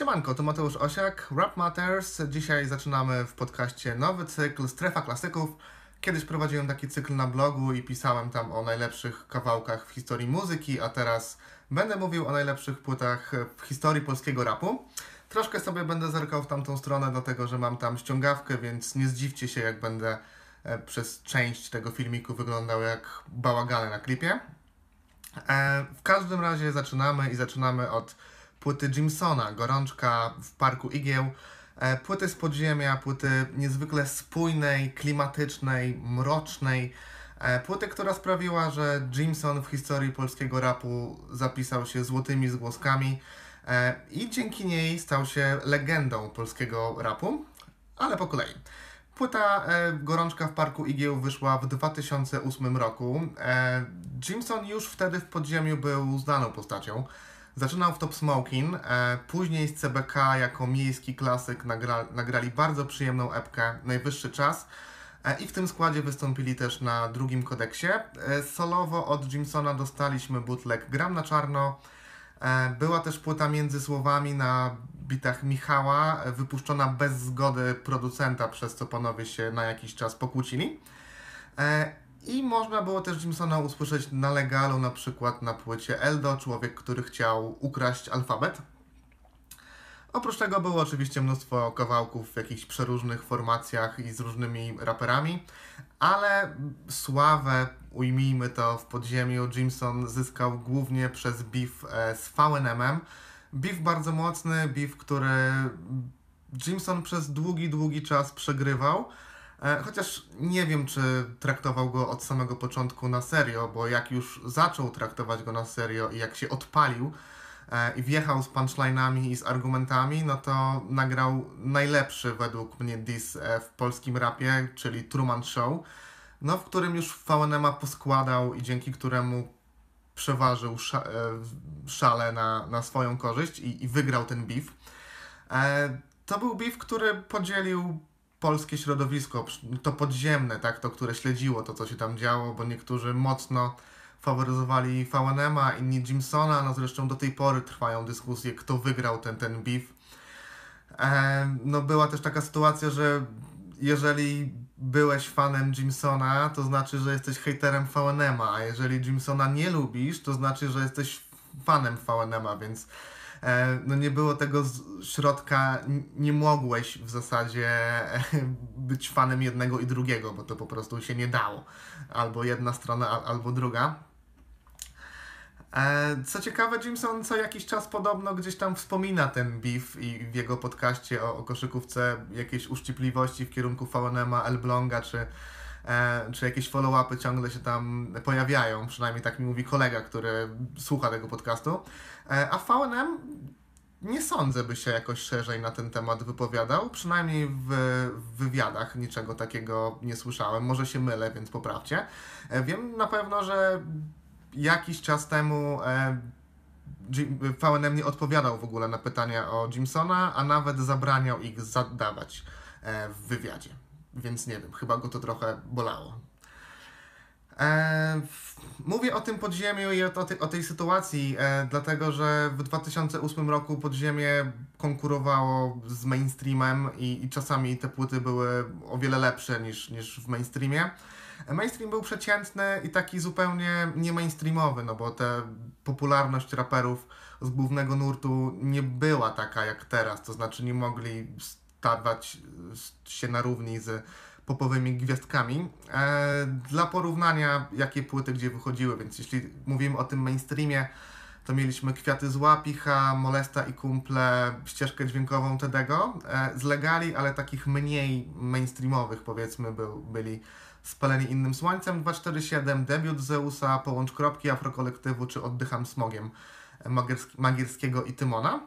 Siemanko, to Mateusz Osiak, Rap Matters. Dzisiaj zaczynamy w podcaście nowy cykl Strefa Klasyków. Kiedyś prowadziłem taki cykl na blogu i pisałem tam o najlepszych kawałkach w historii muzyki, a teraz będę mówił o najlepszych płytach w historii polskiego rapu. Troszkę sobie będę zerkał w tamtą stronę, dlatego że mam tam ściągawkę, więc nie zdziwcie się, jak będę e, przez część tego filmiku wyglądał jak bałagany na klipie. E, w każdym razie zaczynamy i zaczynamy od płyty Jimsona, Gorączka w Parku Igieł. E, płyty z podziemia, płyty niezwykle spójnej, klimatycznej, mrocznej. E, płyty, która sprawiła, że Jimson w historii polskiego rapu zapisał się złotymi zgłoskami i dzięki niej stał się legendą polskiego rapu, ale po kolei. Płyta e, Gorączka w Parku Igieł wyszła w 2008 roku. E, Jimson już wtedy w podziemiu był znaną postacią. Zaczynał w Top Smoking, e, później z CBK jako miejski klasyk nagra, nagrali bardzo przyjemną epkę Najwyższy Czas e, i w tym składzie wystąpili też na drugim kodeksie. E, solowo od Jimsona dostaliśmy bootleg Gram na Czarno, była też płyta między słowami na bitach Michała, wypuszczona bez zgody producenta, przez co panowie się na jakiś czas pokłócili. I można było też Jimsona usłyszeć na legalu, na przykład na płycie Eldo, człowiek, który chciał ukraść alfabet. Oprócz tego było oczywiście mnóstwo kawałków w jakichś przeróżnych formacjach i z różnymi raperami, ale sławę, ujmijmy to w podziemiu, Jimson zyskał głównie przez beef e, z VNM-em, Beef bardzo mocny, beef, który Jimson przez długi, długi czas przegrywał. E, chociaż nie wiem, czy traktował go od samego początku na serio, bo jak już zaczął traktować go na serio i jak się odpalił e, i wjechał z punchline'ami i z argumentami, no to nagrał najlepszy według mnie diss e, w polskim rapie, czyli Truman Show, no w którym już VNM poskładał i dzięki któremu przeważył szale na, na swoją korzyść i, i wygrał ten beef. To był beef, który podzielił polskie środowisko, to podziemne, tak, to, które śledziło to, co się tam działo, bo niektórzy mocno faworyzowali VNM-a, inni Jimsona, no zresztą do tej pory trwają dyskusje, kto wygrał ten, ten beef. E, no była też taka sytuacja, że jeżeli byłeś fanem Jimsona, to znaczy, że jesteś haterem VNM-a, a jeżeli Jimsona nie lubisz, to znaczy, że jesteś fanem VNM-a, więc no nie było tego środka, nie mogłeś w zasadzie e, być fanem jednego i drugiego, bo to po prostu się nie dało. Albo jedna strona, albo druga. E, co ciekawe, Jimson co jakiś czas podobno gdzieś tam wspomina ten beef i w jego podcaście o, o koszykówce jakieś uszczypliwości w kierunku VNM-a, Elbląga czy, e, czy jakieś follow-upy ciągle się tam pojawiają. Przynajmniej tak mi mówi kolega, który słucha tego podcastu. E, a VNM nie sądzę, by się jakoś szerzej na ten temat wypowiadał. Przynajmniej w, wywiadach niczego takiego nie słyszałem. Może się mylę, więc poprawcie. E, wiem na pewno, że jakiś czas temu e, VNM nie odpowiadał w ogóle na pytania o Jimsona, a nawet zabraniał ich zadawać e, w wywiadzie. Więc nie wiem, chyba go to trochę bolało. E, mówię o tym podziemiu i o, o, tej, o tej sytuacji, e, dlatego że w 2008 roku podziemie konkurowało z mainstreamem i, i czasami te płyty były o wiele lepsze niż, niż w mainstreamie. Mainstream był przeciętny i taki zupełnie nie mainstreamowy, no bo ta popularność raperów z głównego nurtu nie była taka jak teraz, to znaczy nie mogli stawać się na równi z popowymi gwiazdkami. E, dla porównania, jakie płyty gdzie wychodziły, więc jeśli mówimy o tym mainstreamie, to mieliśmy Kwiaty z Łapicha, Molesta i Kumple, ścieżkę dźwiękową Tedego. E, z legali, ale takich mniej mainstreamowych powiedzmy był, byli Spaleni innym słońcem 247, debiut Zeusa, Połącz kropki Afrokolektywu czy Oddycham smogiem Magierskiego i Tymona.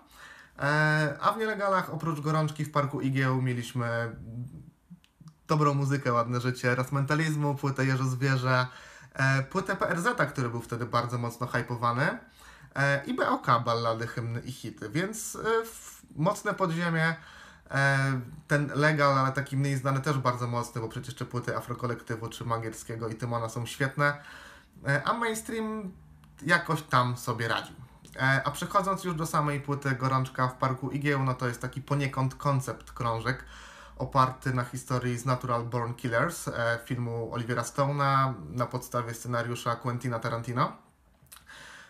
E, a w nielegalach oprócz gorączki w Parku Igieł mieliśmy dobrą muzykę, ładne życie, raz mentalizmu, płytę Jeżo Zwierzę, e, płytę PRZ, który był wtedy bardzo mocno hypowany e, i BOK, ballady, hymny i hity, więc mocne podziemie, ten legal, ale taki mniej znany też bardzo mocny, bo przecież te płyty Afrokolektywu czy Magierskiego i Tymona są świetne, a mainstream jakoś tam sobie radził. E, a przechodząc już do samej płyty Gorączka w Parku Igieł, no to jest taki poniekąd koncept krążek oparty na historii z Natural Born Killers, e, filmu Olivera Stone'a na podstawie scenariusza Quentina Tarantino.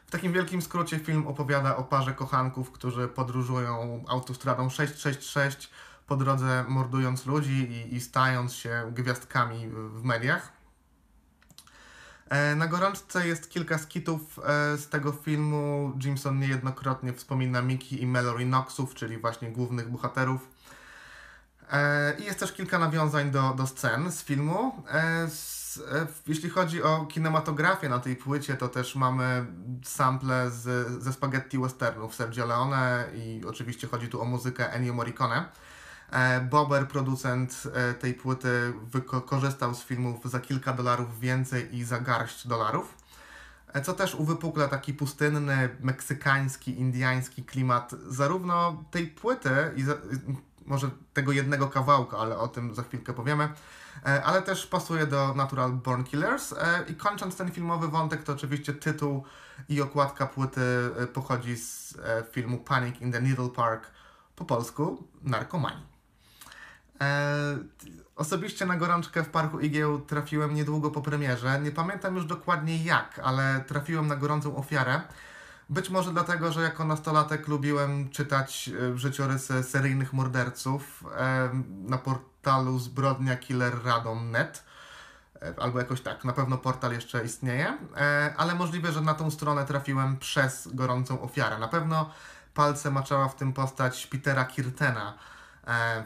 W takim wielkim skrócie film opowiada o parze kochanków, którzy podróżują autostradą 666 po drodze mordując ludzi i, i stając się gwiazdkami w mediach. E, na gorączce jest kilka skitów e, z tego filmu. Jimson niejednokrotnie wspomina Mickey i Mallory Knoxów, czyli właśnie głównych bohaterów. E, I jest też kilka nawiązań do, do scen z filmu. Jeśli chodzi o kinematografię na tej płycie, to też mamy sample z, ze spaghetti westernów Sergio Leone i oczywiście chodzi tu o muzykę Ennio Morricone. E, Bober, producent e, tej płyty, korzystał z filmów za kilka dolarów więcej i za garść dolarów. E, co też uwypukla taki pustynny, meksykański, indiański klimat zarówno tej płyty i za, może tego jednego kawałka, ale o tym za chwilkę powiemy, ale też pasuje do Natural Born Killers. I kończąc ten filmowy wątek, to oczywiście tytuł i okładka płyty pochodzi z filmu Panic in the Needle Park, po polsku Narkomani. E, osobiście na gorączkę w Parku Igieł trafiłem niedługo po premierze. Nie pamiętam już dokładnie jak, ale trafiłem na gorącą ofiarę. Być może dlatego, że jako nastolatek lubiłem czytać e, życiorysy seryjnych morderców e, na portalu zbrodnia killerradom.net albo jakoś tak, na pewno portal jeszcze istnieje, ale możliwe, że na tą stronę trafiłem przez gorącą ofiarę. Na pewno palce maczała w tym postać Petera Kirtena,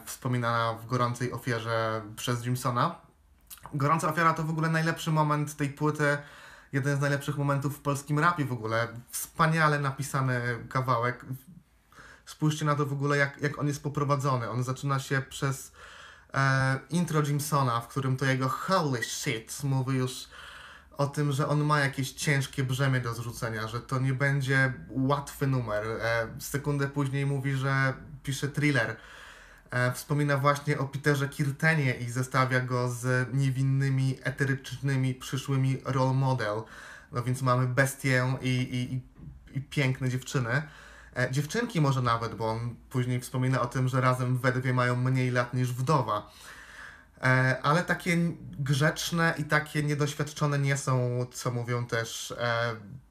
wspominana w Gorącej Ofierze przez Jimsona. Gorąca Ofiara to w ogóle najlepszy moment tej płyty, jeden z najlepszych momentów w polskim rapie w ogóle. Wspaniale napisany kawałek. Spójrzcie na to w ogóle, jak, jak on jest poprowadzony. On zaczyna się przez e, intro Jimsona, w którym to jego holy shit mówi już o tym, że on ma jakieś ciężkie brzemię do zrzucenia, że to nie będzie łatwy numer. E, sekundę później mówi, że pisze thriller E, wspomina właśnie o Peterze Kirtenie i zestawia go z niewinnymi, eterycznymi, przyszłymi role model. No więc mamy bestię i, i, i piękne dziewczyny. E, dziewczynki może nawet, bo on później wspomina o tym, że razem we dwie mają mniej lat niż wdowa. E, ale takie grzeczne i takie niedoświadczone nie są, co mówią też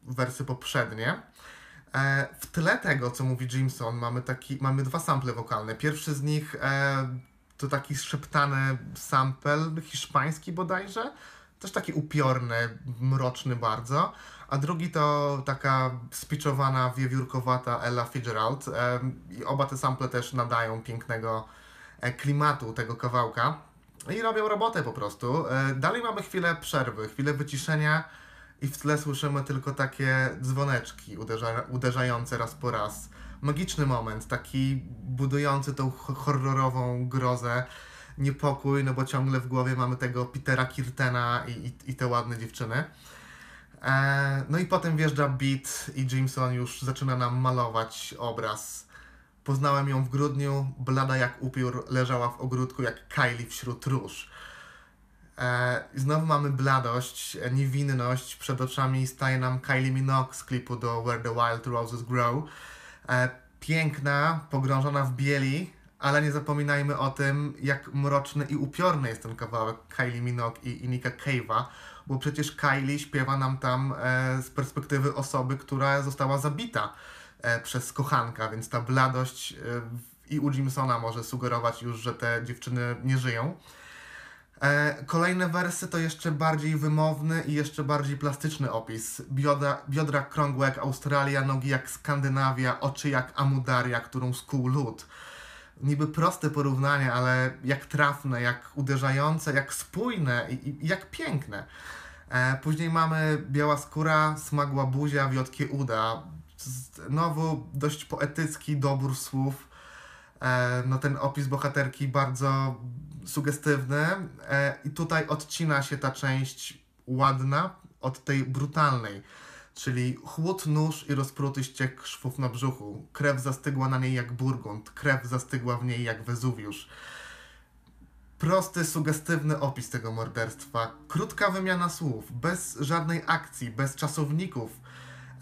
wersy poprzednie. E, w tle tego, co mówi Jimson, mamy, taki, mamy dwa sample wokalne. Pierwszy z nich e, to taki szeptany sample hiszpański bodajże, też taki upiorny, mroczny bardzo, a drugi to taka spiczowana, wiewiórkowata Ella Fitzgerald. E, i oba te sample też nadają pięknego klimatu tego kawałka. I robią robotę po prostu. Dalej mamy chwilę przerwy, chwilę wyciszenia, i w tle słyszymy tylko takie dzwoneczki uderza, uderzające raz po raz. Magiczny moment, taki budujący tą horrorową grozę, niepokój, no bo ciągle w głowie mamy tego Petera Kirtena i, i, i te ładne dziewczyny. E, no i potem wjeżdża beat i Jimson już zaczyna nam malować obraz. Poznałem ją w grudniu, blada jak upiór, leżała w ogródku jak Kylie wśród róż. E, I znowu mamy bladość, niewinność. Przed oczami staje nam Kylie Minogue z klipu do Where the Wild Roses Grow. E, piękna, pogrążona w bieli, ale nie zapominajmy o tym, jak mroczny i upiorny jest ten kawałek Kylie Minogue i, i Nika Cave'a, bo przecież Kylie śpiewa nam tam e, z perspektywy osoby, która została zabita e, przez kochanka, więc ta bladość e, i u Jimsona może sugerować już, że te dziewczyny nie żyją. E, kolejne wersy to jeszcze bardziej wymowny i jeszcze bardziej plastyczny opis. Biodra, biodra krągłe jak Australia, nogi jak Skandynawia, oczy jak Amudaria, którą skuł lód. Niby proste porównanie, ale jak trafne, jak uderzające, jak spójne i, i jak piękne. E, później mamy biała skóra, smagła buzia, wiotkie uda. Znowu dość poetycki dobór słów. E, no ten opis bohaterki bardzo sugestywny e, i tutaj odcina się ta część ładna od tej brutalnej, czyli chłód nóż i rozpruty ściek szwów na brzuchu, krew zastygła na niej jak burgund, krew zastygła w niej jak Wezuwiusz. Prosty, sugestywny opis tego morderstwa, krótka wymiana słów, bez żadnej akcji, bez czasowników,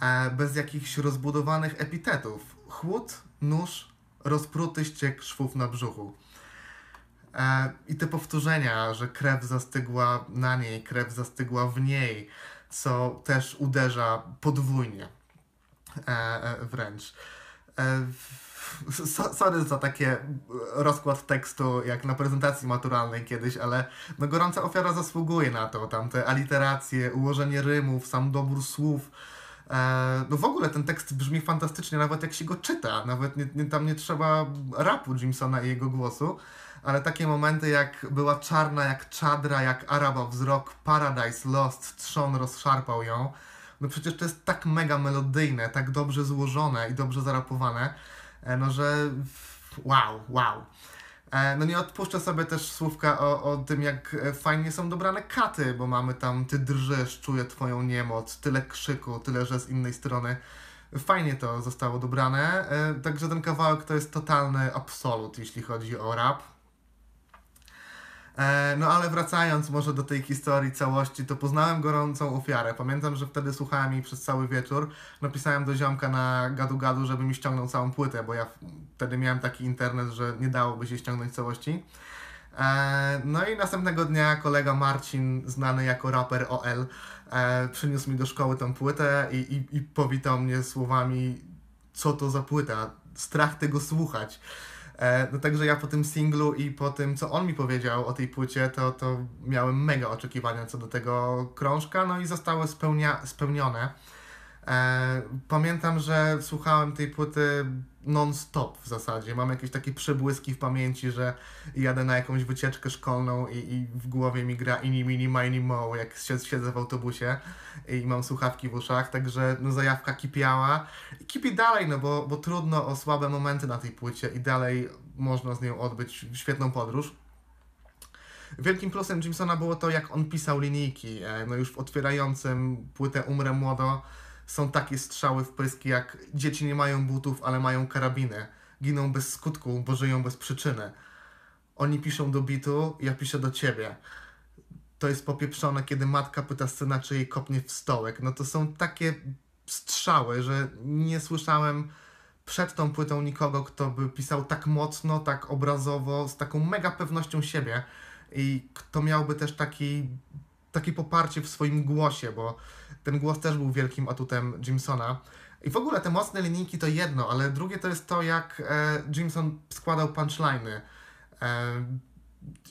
e, bez jakichś rozbudowanych epitetów. Chłód, nóż, rozpruty ściek szwów na brzuchu. E, I te powtórzenia, że krew zastygła na niej, krew zastygła w niej, co też uderza podwójnie e, e, wręcz. E, so- sorry za takie rozkład tekstu jak na prezentacji maturalnej kiedyś, ale no gorąca ofiara zasługuje na to. Tam te aliteracje, ułożenie rymów, sam dobór słów. E, no w ogóle ten tekst brzmi fantastycznie, nawet jak się go czyta. Nawet nie, nie, tam nie trzeba rapu Jimsona i jego głosu. Ale takie momenty jak była czarna jak czadra, jak Araba wzrok, Paradise Lost, trzon rozszarpał ją. No przecież to jest tak mega melodyjne, tak dobrze złożone i dobrze zarapowane, e, no że wow, wow. E, No nie odpuszczę sobie też słówka o, o tym, jak e, fajnie są dobrane katy, bo mamy tam ty drżysz, czuję twoją niemoc, tyle krzyku, tyle, że z innej strony. Fajnie to zostało dobrane, e, także ten kawałek to jest totalny absolut, jeśli chodzi o rap. E, No ale wracając może do tej historii całości, to poznałem gorącą ofiarę. Pamiętam, że wtedy słuchałem jej przez cały wieczór. Napisałem do ziomka na gadu gadu, żeby mi ściągnął całą płytę, bo ja wtedy miałem taki internet, że nie dałoby się ściągnąć całości. E, No i następnego dnia kolega Marcin, znany jako raper OL, e, przyniósł mi do szkoły tą płytę i, i, i powitał mnie słowami co to za płyta, strach tego słuchać. E, No także ja po tym singlu i po tym, co on mi powiedział o tej płycie, to, to miałem mega oczekiwania co do tego krążka, no i zostały spełnia, spełnione. E, Pamiętam, że słuchałem tej płyty non-stop w zasadzie. Mam jakieś takie przebłyski w pamięci, że jadę na jakąś wycieczkę szkolną i, i w głowie mi gra Ini Mini Mini Mo, jak siedzę, w autobusie i mam słuchawki w uszach, także no, zajawka kipiała. I kipi dalej, no bo, bo trudno o słabe momenty na tej płycie i dalej można z nią odbyć świetną podróż. Wielkim plusem Jimsona było to, jak on pisał linijki. E, No już w otwierającym płytę Umrę Młodo są takie strzały w pyski, jak dzieci nie mają butów, ale mają karabiny. Giną bez skutku, bo żyją bez przyczyny. Oni piszą do bitu, ja piszę do ciebie. To jest popieprzone, kiedy matka pyta syna, czy jej kopnie w stołek. No to są takie strzały, że nie słyszałem przed tą płytą nikogo, kto by pisał tak mocno, tak obrazowo, z taką mega pewnością siebie i kto miałby też taki, takie poparcie w swoim głosie, bo ten głos też był wielkim atutem Jimsona. I w ogóle te mocne linijki to jedno, ale drugie to jest to, jak e, Jimson składał punchliny, e,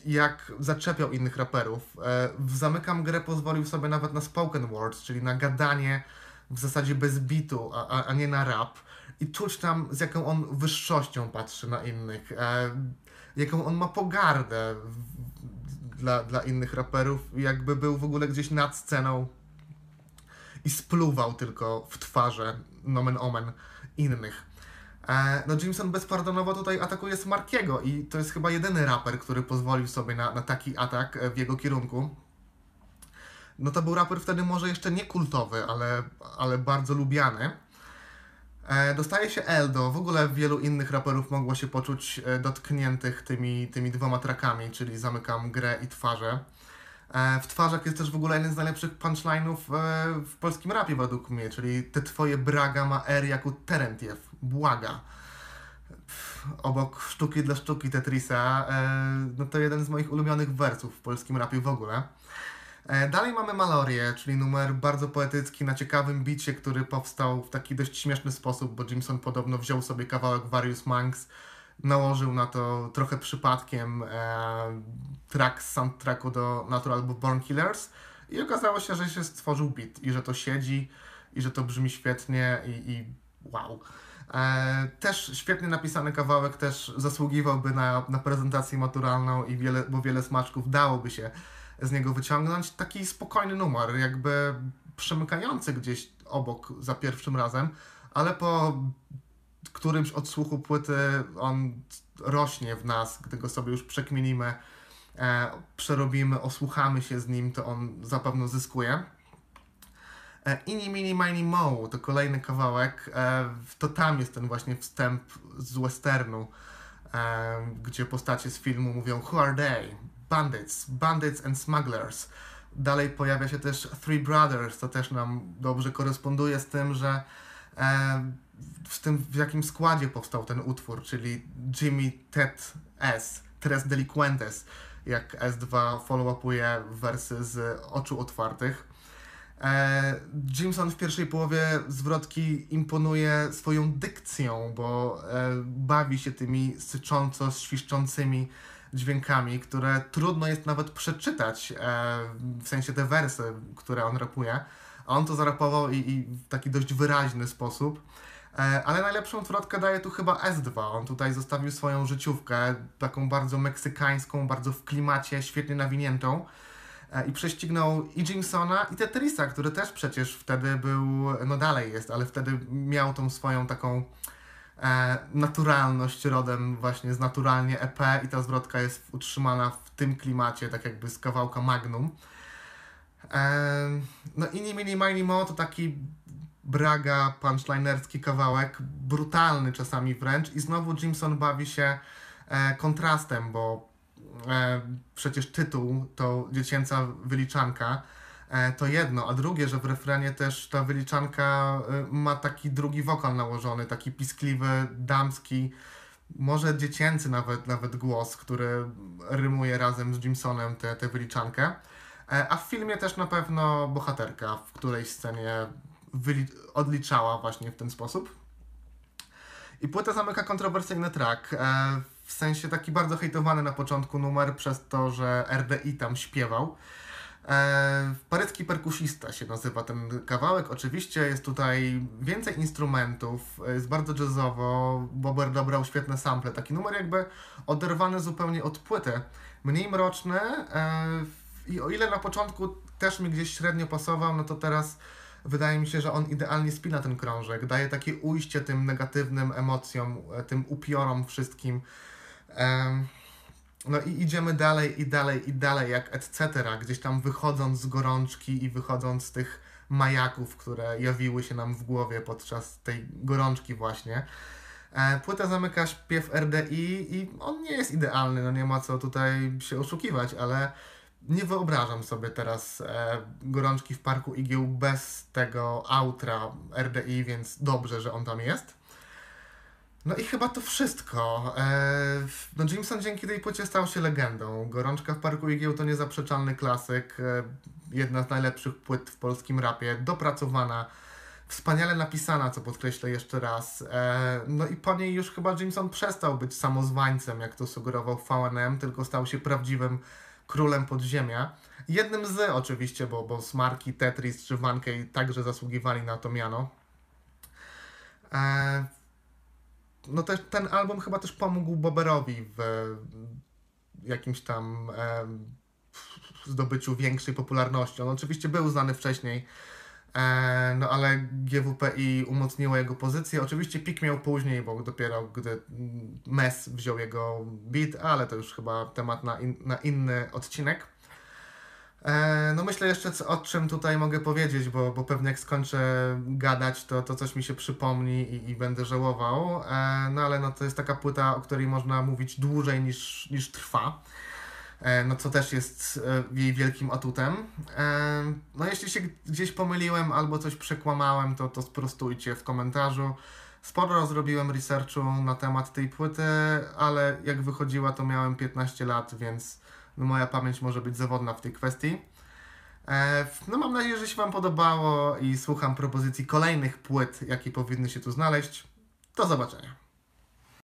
jak zaczepiał innych raperów. E, w Zamykam grę pozwolił sobie nawet na spoken words, czyli na gadanie w zasadzie bez bitu, a, a, a nie na rap. I czuć tam, z jaką on wyższością patrzy na innych, e, jaką on ma pogardę dla, dla innych raperów, jakby był w ogóle gdzieś nad sceną i spluwał tylko w twarze, nomen omen, innych. E, no Jimson bezpardonowo tutaj atakuje Smarkiego i to jest chyba jedyny raper, który pozwolił sobie na, na taki atak e, w jego kierunku. No to był raper wtedy może jeszcze nie kultowy, ale, ale bardzo lubiany. E, dostaje się Eldo. W ogóle wielu innych raperów mogło się poczuć e, dotkniętych tymi, tymi dwoma trackami, czyli Zamykam grę i Twarze. E, w Twarzach jest też w ogóle jeden z najlepszych punchline'ów w polskim rapie według mnie, czyli te twoje braga ma R jak u Terentiew. Błaga. Obok Sztuki dla Sztuki Tetrisa, no to jeden z moich ulubionych wersów w polskim rapie w ogóle. E, Dalej mamy Malorię, czyli numer bardzo poetycki na ciekawym bicie, który powstał w taki dość śmieszny sposób, bo Jimson podobno wziął sobie kawałek Various Monks, nałożył na to trochę przypadkiem e, track z soundtracku do Natural Born Killers i okazało się, że się stworzył beat i że to siedzi i że to brzmi świetnie i, i wow. E, też świetnie napisany kawałek też zasługiwałby na, na prezentację maturalną i wiele, bo wiele smaczków dałoby się z niego wyciągnąć. Taki spokojny numer, jakby przemykający gdzieś obok za pierwszym razem, ale po którymś odsłuchu płyty on rośnie w nas, gdy go sobie już przekminimy, e, przerobimy, osłuchamy się z nim, to on zapewne zyskuje. E, Ini Mini Mini Mo to kolejny kawałek, e, to tam jest ten właśnie wstęp z westernu, e, gdzie postacie z filmu mówią Who are they? Bandits, bandits and smugglers. Dalej pojawia się też Three Brothers, to też nam dobrze koresponduje z tym, że e, w tym w jakim składzie powstał ten utwór, czyli Jimmy Ted S, Tres Delinquentes, jak S2 follow-upuje wersy z oczu otwartych. E, Jimson w pierwszej połowie zwrotki imponuje swoją dykcją, bo e, bawi się tymi sycząco świszczącymi dźwiękami, które trudno jest nawet przeczytać, e, w sensie te wersy, które on rapuje. A on to zarapował i, i w taki dość wyraźny sposób. E, ale najlepszą zwrotkę daje tu chyba S2. On tutaj zostawił swoją życiówkę, taką bardzo meksykańską, bardzo w klimacie, świetnie nawiniętą. E, I prześcignął i Jimsona, i Tetrisa, który też przecież wtedy był, no dalej jest, ale wtedy miał tą swoją taką naturalność rodem właśnie z naturalnie EP i ta zwrotka jest utrzymana w tym klimacie, tak jakby z kawałka Magnum. E, no i nie mini mini mo to taki braga punchlinerski kawałek, brutalny czasami wręcz i znowu Jimson bawi się e, kontrastem, bo e, przecież tytuł to dziecięca wyliczanka, e, to jedno, a drugie, że w refrenie też ta wyliczanka e, ma taki drugi wokal nałożony, taki piskliwy, damski, może dziecięcy nawet, nawet głos, który rymuje razem z Jimsonem tę te, te wyliczankę. E, a w filmie też na pewno bohaterka w którejś scenie odliczała właśnie w ten sposób. I płyta zamyka kontrowersyjny track, e, w sensie taki bardzo hejtowany na początku numer przez to, że RDI tam śpiewał. E, perkusista się nazywa ten kawałek. Oczywiście jest tutaj więcej instrumentów, jest bardzo jazzowo. Bober dobrał świetne sample. Taki numer jakby oderwany zupełnie od płyty. Mniej mroczny e, i o ile na początku też mi gdzieś średnio pasował, no to teraz wydaje mi się, że on idealnie spina ten krążek, daje takie ujście tym negatywnym emocjom, e, tym upiorom wszystkim. No i idziemy dalej i dalej i dalej, jak etc., gdzieś tam wychodząc z gorączki i wychodząc z tych majaków, które jawiły się nam w głowie podczas tej gorączki właśnie. E, płyta zamyka śpiew RDI i on nie jest idealny, no nie ma co tutaj się oszukiwać, ale nie wyobrażam sobie teraz e, gorączki w parku igieł bez tego outra RDI, więc dobrze, że on tam jest. No i chyba to wszystko. E, no Jimson dzięki tej płycie stał się legendą. Gorączka w Parku Igieł to niezaprzeczalny klasyk, e, jedna z najlepszych płyt w polskim rapie, dopracowana, wspaniale napisana, co podkreślę jeszcze raz. E, no i po niej już chyba Jimson przestał być samozwańcem, jak to sugerował VNM, tylko stał się prawdziwym królem podziemia. Jednym z oczywiście, bo, bo Smarki, Tetris czy Vankej także zasługiwali na to miano. No też ten album chyba też pomógł Boberowi w jakimś tam e, zdobyciu większej popularności. On oczywiście był znany wcześniej, e, no ale GWPI umocniło jego pozycję. Oczywiście pik miał później, bo dopiero gdy Mes wziął jego beat, ale to już chyba temat na, in, na inny odcinek. E, no myślę jeszcze o czym tutaj mogę powiedzieć, bo, bo pewnie jak skończę gadać, to, to coś mi się przypomni i, i będę żałował. E, no ale no to jest taka płyta, o której można mówić dłużej niż, niż trwa. E, no co też jest jej wielkim atutem. No jeśli się gdzieś pomyliłem albo coś przekłamałem, to, to sprostujcie w komentarzu. Sporo zrobiłem researchu na temat tej płyty, ale jak wychodziła to miałem 15 lat, więc moja pamięć może być zawodna w tej kwestii. E, no mam nadzieję, że się Wam podobało i słucham propozycji kolejnych płyt, jakie powinny się tu znaleźć. Do zobaczenia.